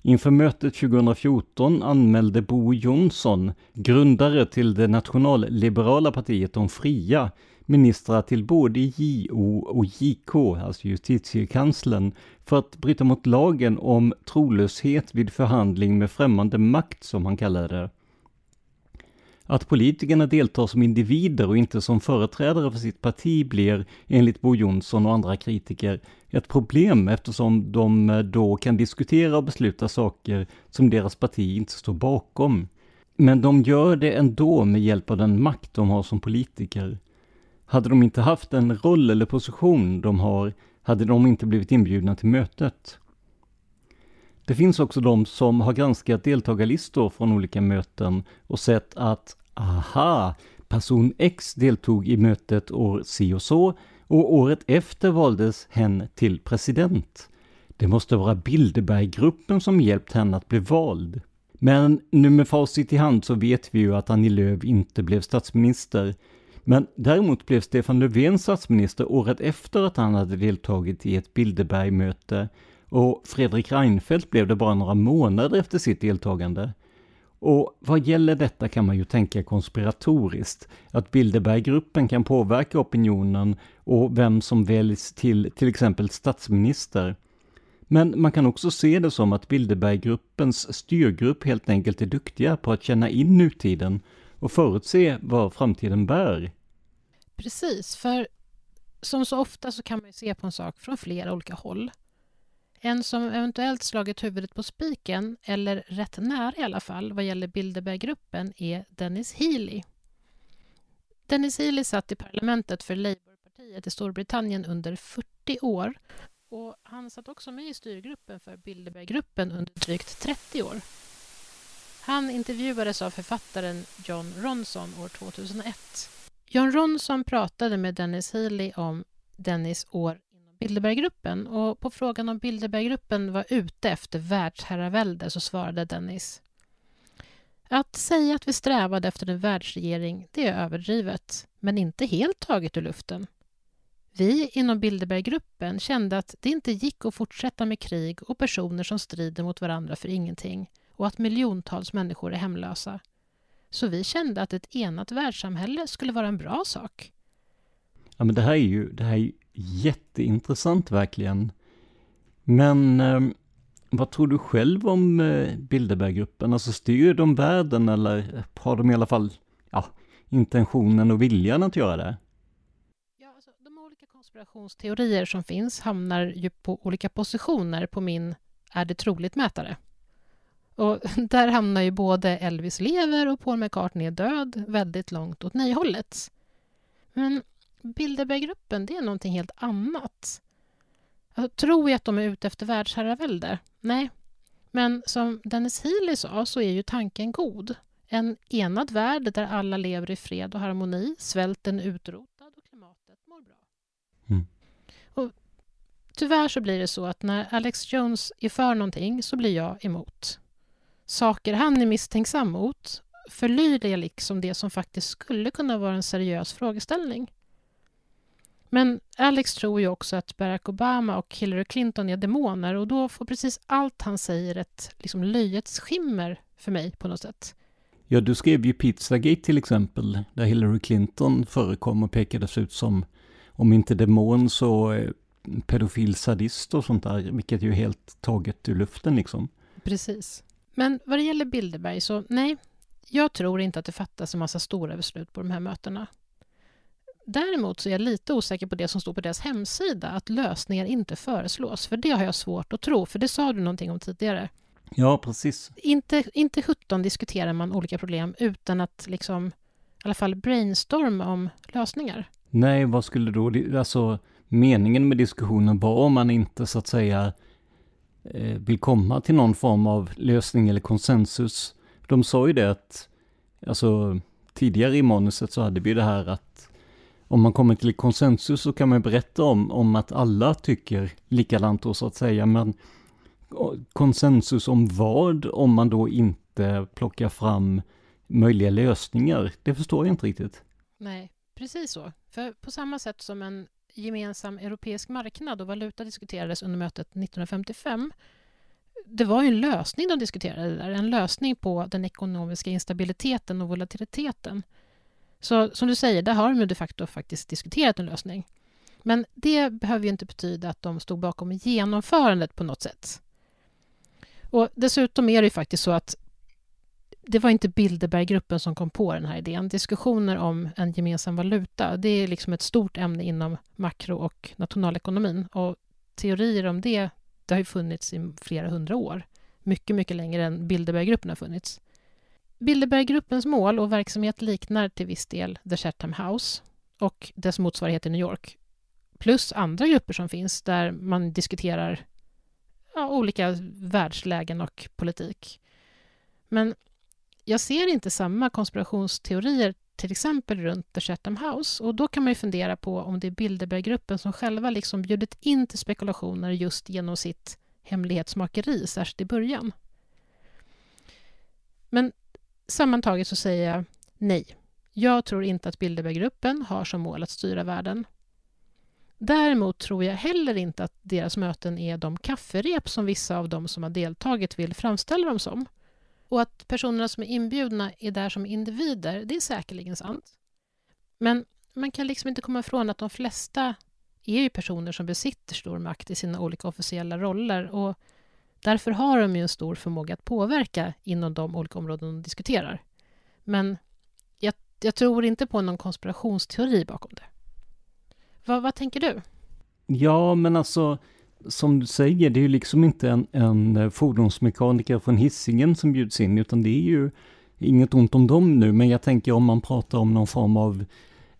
Inför mötet 2014 anmälde Bo Jonsson, grundare till det nationalliberala partiet De fria, ministrar till både JO och JK, alltså justitiekanslern, för att bryta mot lagen om trolöshet vid förhandling med främmande makt, som han kallade det. Att politikerna deltar som individer och inte som företrädare för sitt parti blir, enligt Bo Jonsson och andra kritiker, ett problem eftersom de eh, då kan diskutera och besluta saker som deras parti inte står bakom. Men de gör det ändå med hjälp av den makt de har som politiker. Hade de inte haft den roll eller position de har, hade de inte blivit inbjudna till mötet. Det finns också de som har granskat deltagarlistor från olika möten och sett att, aha, person X deltog i mötet år si och så och året efter valdes hen till president. Det måste vara Bilderberggruppen som hjälpt henne att bli vald. Men nu med facit i hand så vet vi ju att Annie Lööf inte blev statsminister. Men däremot blev Stefan Löfven statsminister året efter att han hade deltagit i ett Bilderbergmöte och Fredrik Reinfeldt blev det bara några månader efter sitt deltagande. Och vad gäller detta kan man ju tänka konspiratoriskt, att Bilderberggruppen kan påverka opinionen och vem som väljs till till exempel statsminister. Men man kan också se det som att Bilderberggruppens styrgrupp helt enkelt är duktiga på att känna in nutiden och förutse vad framtiden bär. Precis, för som så ofta så kan man ju se på en sak från flera olika håll. En som eventuellt slagit huvudet på spiken, eller rätt nära i alla fall, vad gäller Bilderberggruppen är Dennis Healy. Dennis Healy satt i parlamentet för Labourpartiet i Storbritannien under 40 år och han satt också med i styrgruppen för Bilderberggruppen under drygt 30 år. Han intervjuades av författaren John Ronson år 2001. John Ronson pratade med Dennis Healy om Dennis år inom Bilderberggruppen och på frågan om Bilderberggruppen var ute efter världsherravälde så svarade Dennis att säga att vi strävade efter en världsregering, det är överdrivet, men inte helt taget ur luften. Vi inom Bilderberggruppen kände att det inte gick att fortsätta med krig och personer som strider mot varandra för ingenting och att miljontals människor är hemlösa. Så vi kände att ett enat världssamhälle skulle vara en bra sak. Ja, men det här är ju, det här är jätteintressant verkligen. Men eh, vad tror du själv om eh, Bilderberggruppen? Alltså styr de världen eller har de i alla fall ja, intentionen och viljan att göra det? Ja, alltså, de olika konspirationsteorier som finns hamnar ju på olika positioner på min är det troligt-mätare. Och (laughs) där hamnar ju både Elvis lever och Paul McCartney är död väldigt långt åt nej-hållet. Men Bilderberggruppen, det är någonting helt annat. Alltså, tror jag att de är ute efter världsherravälde? Nej. Men som Dennis Healy sa så är ju tanken god. En enad värld där alla lever i fred och harmoni, svälten är utrotad och klimatet mår bra. Mm. Och tyvärr så blir det så att när Alex Jones är för någonting så blir jag emot saker han är misstänksam mot förlyder jag liksom det som faktiskt skulle kunna vara en seriös frågeställning. Men Alex tror ju också att Barack Obama och Hillary Clinton är demoner och då får precis allt han säger ett liksom, löjets skimmer för mig på något sätt. Ja, du skrev ju Pizzagate till exempel, där Hillary Clinton förekom och pekades ut som, om inte demon så eh, pedofil sadist och sånt där, vilket ju är helt taget ur luften liksom. Precis. Men vad det gäller Bilderberg så nej, jag tror inte att det fattas en massa stora beslut på de här mötena. Däremot så är jag lite osäker på det som står på deras hemsida, att lösningar inte föreslås. För det har jag svårt att tro, för det sa du någonting om tidigare. Ja, precis. Inte, inte 17 diskuterar man olika problem utan att liksom, i alla fall brainstorma om lösningar. Nej, vad skulle då, alltså meningen med diskussionen var om man inte så att säga Eh, vill komma till någon form av lösning eller konsensus. De sa ju det att, alltså tidigare i manuset så hade vi det här att om man kommer till konsensus så kan man berätta om, om att alla tycker likadant då så att säga, men konsensus om vad om man då inte plockar fram möjliga lösningar? Det förstår jag inte riktigt. Nej, precis så. För på samma sätt som en gemensam europeisk marknad och valuta diskuterades under mötet 1955 det var ju en lösning de diskuterade där, en lösning på den ekonomiska instabiliteten och volatiliteten. Så som du säger, där har de ju de facto faktiskt diskuterat en lösning. Men det behöver ju inte betyda att de stod bakom genomförandet på något sätt. Och dessutom är det ju faktiskt så att det var inte Bilderberggruppen som kom på den här idén. Diskussioner om en gemensam valuta, det är liksom ett stort ämne inom makro och nationalekonomin. Och teorier om det, det har ju funnits i flera hundra år. Mycket, mycket längre än Bilderberggruppen har funnits. Bilderberggruppens mål och verksamhet liknar till viss del The Chatham House och dess motsvarighet i New York. Plus andra grupper som finns där man diskuterar ja, olika världslägen och politik. Men jag ser inte samma konspirationsteorier till exempel runt The Chatham House och då kan man ju fundera på om det är Bilderberggruppen som själva liksom bjudit in till spekulationer just genom sitt hemlighetsmakeri, särskilt i början. Men sammantaget så säger jag nej. Jag tror inte att Bilderberggruppen har som mål att styra världen. Däremot tror jag heller inte att deras möten är de kafferep som vissa av dem som har deltagit vill framställa dem som. Och att personerna som är inbjudna är där som individer, det är säkerligen sant. Men man kan liksom inte komma ifrån att de flesta är ju personer som besitter stor makt i sina olika officiella roller och därför har de ju en stor förmåga att påverka inom de olika områden de diskuterar. Men jag, jag tror inte på någon konspirationsteori bakom det. Va, vad tänker du? Ja, men alltså som du säger, det är ju liksom inte en, en eh, fordonsmekaniker från hissingen som bjuds in, utan det är ju inget ont om dem nu, men jag tänker om man pratar om någon form av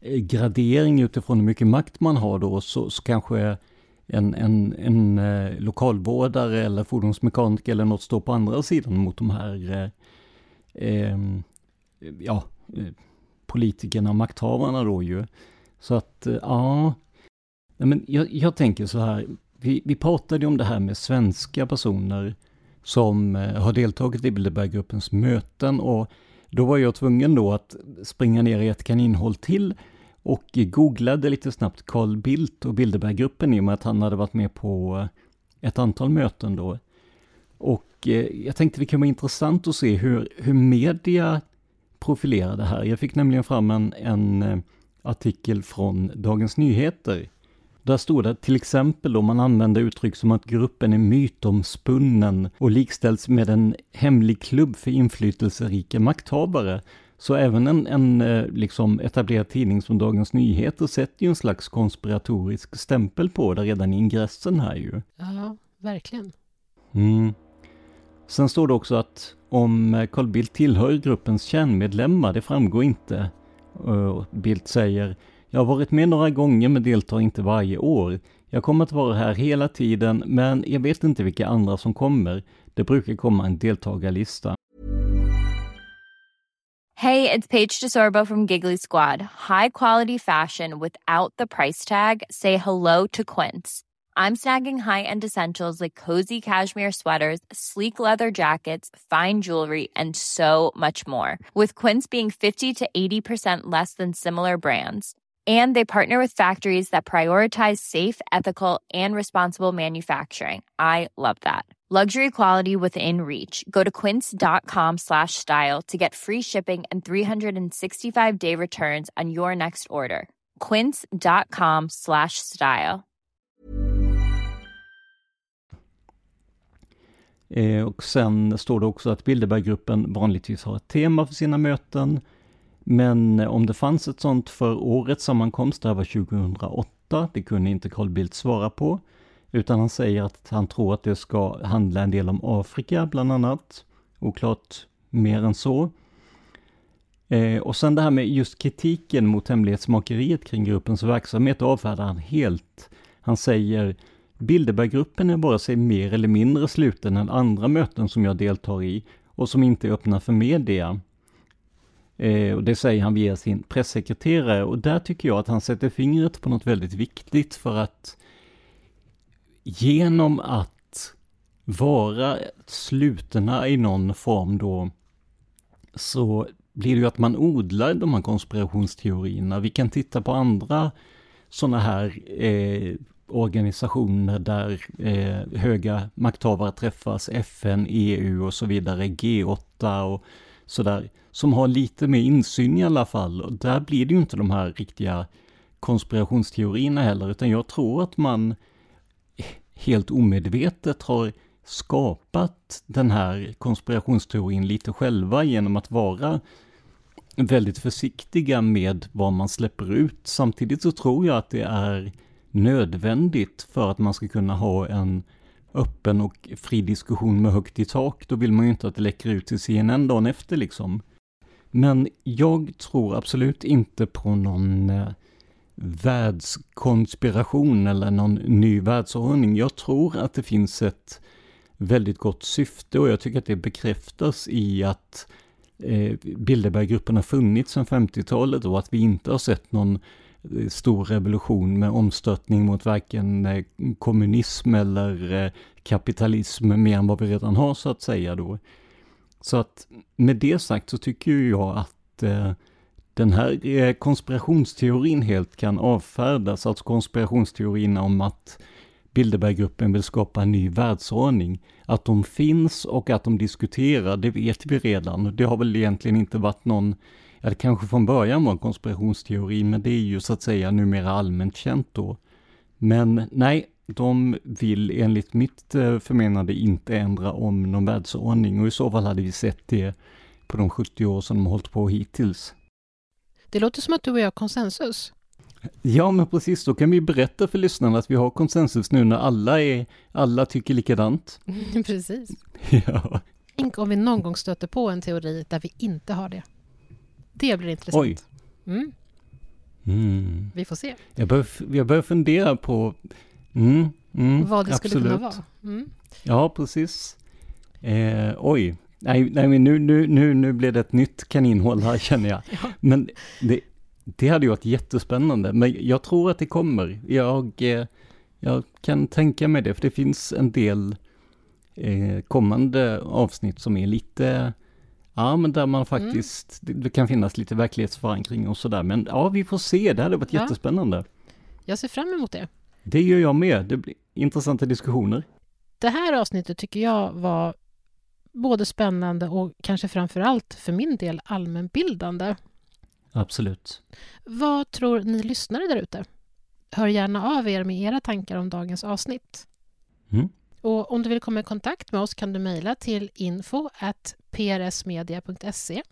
eh, gradering utifrån hur mycket makt man har då, så, så kanske en, en, en eh, lokalvårdare eller fordonsmekaniker eller något står på andra sidan mot de här eh, ehm, eh, ja, politikerna, makthavarna då ju. Så att, eh, ja, men jag, jag tänker så här, vi, vi pratade om det här med svenska personer som eh, har deltagit i Bilderberggruppens möten och då var jag tvungen då att springa ner i ett kaninhål till och googlade lite snabbt Carl Bildt och Bilderberggruppen i och med att han hade varit med på eh, ett antal möten då. Och eh, jag tänkte det kan vara intressant att se hur, hur media profilerar det här. Jag fick nämligen fram en, en artikel från Dagens Nyheter där stod det till exempel om man använder uttryck som att gruppen är mytomspunnen och likställs med en hemlig klubb för inflytelserika makthavare. Så även en, en eh, liksom etablerad tidning som Dagens Nyheter sätter ju en slags konspiratorisk stämpel på det redan i ingressen här ju. Ja, verkligen. Mm. Sen står det också att om eh, Carl Bildt tillhör gruppens kärnmedlemmar, det framgår inte. Bildt säger jag har varit med några gånger men deltar inte varje år. Jag kommer att vara här hela tiden, men jag vet inte vilka andra som kommer. Det brukar komma en deltagarlista. Hej, det är Paige DeSorbo från Giggly Squad. High quality fashion without the price tag. Say hello to Quince. I'm snagging high-end essentials like cozy cashmere sweaters, sleek leather jackets, fine jewelry, and so much more. With Quince being 50 to 80% less than similar brands and they partner with factories that prioritize safe ethical and responsible manufacturing. I love that. Luxury quality within reach. Go to quince.com slash style to get free shipping and 365 day returns on your next order. quince.com slash style. Eh, och sen står det också att Bilderberggruppen vanligtvis har ett tema för sina möten Men eh, om det fanns ett sånt för årets sammankomst, det här var 2008, det kunde inte Carl Bildt svara på. Utan han säger att han tror att det ska handla en del om Afrika bland annat. Oklart mer än så. Eh, och sen det här med just kritiken mot hemlighetsmakeriet kring gruppens verksamhet avfärdar han helt. Han säger Bilderberggruppen är bara sig mer eller mindre sluten än andra möten som jag deltar i och som inte är öppna för media. Eh, och det säger han via sin pressekreterare och där tycker jag att han sätter fingret på något väldigt viktigt för att genom att vara slutna i någon form då så blir det ju att man odlar de här konspirationsteorierna. Vi kan titta på andra sådana här eh, organisationer där eh, höga makthavare träffas, FN, EU och så vidare, G8 och sådär, som har lite mer insyn i alla fall. Och där blir det ju inte de här riktiga konspirationsteorierna heller, utan jag tror att man helt omedvetet har skapat den här konspirationsteorin lite själva genom att vara väldigt försiktiga med vad man släpper ut. Samtidigt så tror jag att det är nödvändigt för att man ska kunna ha en öppen och fri diskussion med högt i tak. Då vill man ju inte att det läcker ut till CNN dagen efter liksom. Men jag tror absolut inte på någon eh, världskonspiration eller någon ny världsordning. Jag tror att det finns ett väldigt gott syfte och jag tycker att det bekräftas i att eh, Bilderberggruppen har funnits sedan 50-talet och att vi inte har sett någon eh, stor revolution med omstörtning mot varken eh, kommunism eller eh, kapitalism mer än vad vi redan har så att säga då. Så att med det sagt så tycker jag att eh, den här konspirationsteorin helt kan avfärdas, alltså konspirationsteorin om att Bilderberggruppen vill skapa en ny världsordning. Att de finns och att de diskuterar, det vet vi redan. Det har väl egentligen inte varit någon, ja det kanske från början var en konspirationsteori, men det är ju så att säga numera allmänt känt då. Men nej, de vill enligt mitt eh, förmenande inte ändra om någon världsordning och i så fall hade vi sett det på de 70 år som de hållit på hittills. Det låter som att du och jag har konsensus. Ja, men precis, då kan vi berätta för lyssnarna att vi har konsensus nu när alla, är, alla tycker likadant. (laughs) precis. Ja. Tänk om vi någon gång stöter på en teori där vi inte har det. Det blir intressant. Oj. Mm, Mm. vi får se Jag, börjar, jag börjar fundera på... Mm, mm, vad det skulle absolut. kunna vara. Mm. Ja, precis. Eh, oj. Nej, nej nu, nu, nu, nu blev det ett nytt kaninhål här (laughs) känner jag. Ja. Men det, det hade ju varit jättespännande. Men jag tror att det kommer. Jag, eh, jag kan tänka mig det, för det finns en del eh, kommande avsnitt som är lite, ja men där man faktiskt, det, det kan finnas lite verklighetsförankring och sådär. Men ja, vi får se, det hade varit Ja. jättespännande. Jag ser fram emot det. Det gör jag med, det blir intressanta diskussioner. Det här avsnittet tycker jag var både spännande och kanske framför allt för min del allmänbildande. Absolut. Vad tror ni lyssnare där ute? Hör gärna av er med era tankar om dagens avsnitt. Mm. Och om du vill komma i kontakt med oss kan du mejla till info prsmedia.se.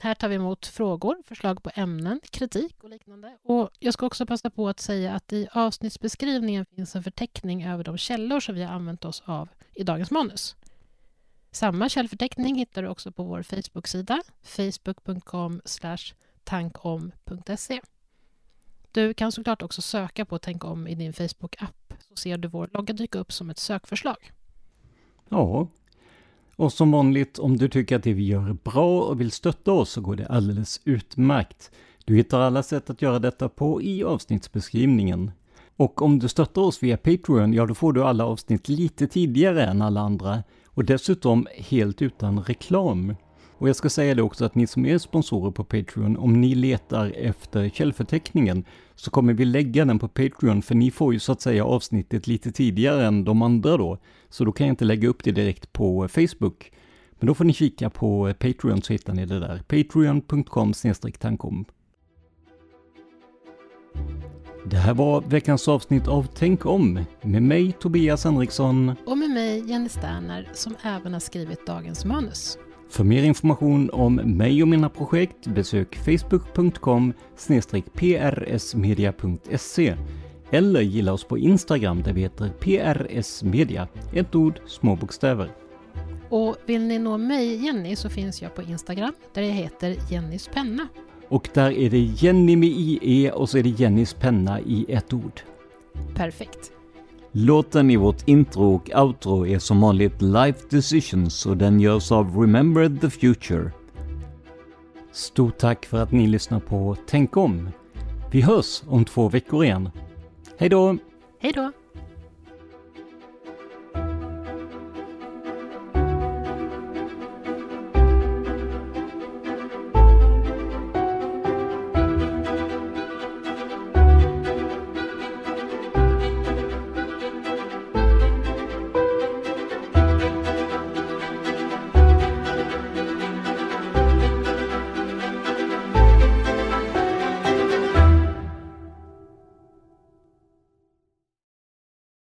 Här tar vi emot frågor, förslag på ämnen, kritik och liknande. Och jag ska också passa på att säga att i avsnittsbeskrivningen finns en förteckning över de källor som vi har använt oss av i dagens manus. Samma källförteckning hittar du också på vår Facebook-sida facebook.com tankom.se. Du kan såklart också söka på Tänk om i din Facebook-app så ser du vår logga dyka upp som ett sökförslag. Ja. Och som vanligt, om du tycker att det vi gör är bra och vill stötta oss så går det alldeles utmärkt. Du hittar alla sätt att göra detta på i avsnittsbeskrivningen. Och om du stöttar oss via Patreon, ja då får du alla avsnitt lite tidigare än alla andra och dessutom helt utan reklam. Och jag ska säga det också att ni som är sponsorer på Patreon, om ni letar efter källförteckningen så kommer vi lägga den på Patreon för ni får ju så att säga avsnittet lite tidigare än de andra då. Så då kan jag inte lägga upp det direkt på Facebook. Men då får ni kika på Patreon så hittar ni det där. Patreon.com tankom. Det här var veckans avsnitt av Tänk om med mig Tobias Henriksson. Och med mig Jenny Sterner som även har skrivit dagens manus. För mer information om mig och mina projekt besök facebook.com prsmedia.se eller gilla oss på Instagram där vi heter prsmedia, ett ord, små bokstäver. Och vill ni nå mig, Jenny, så finns jag på Instagram där jag heter Jennys penna. Och där är det Jenny med IE och så är det Jennys penna i ett ord. Perfekt. Låten i vårt intro och outro är som vanligt Life Decisions och den görs av Remember the Future. Stort tack för att ni lyssnar på Tänk om. Vi hörs om två veckor igen. Hej då! Hej då!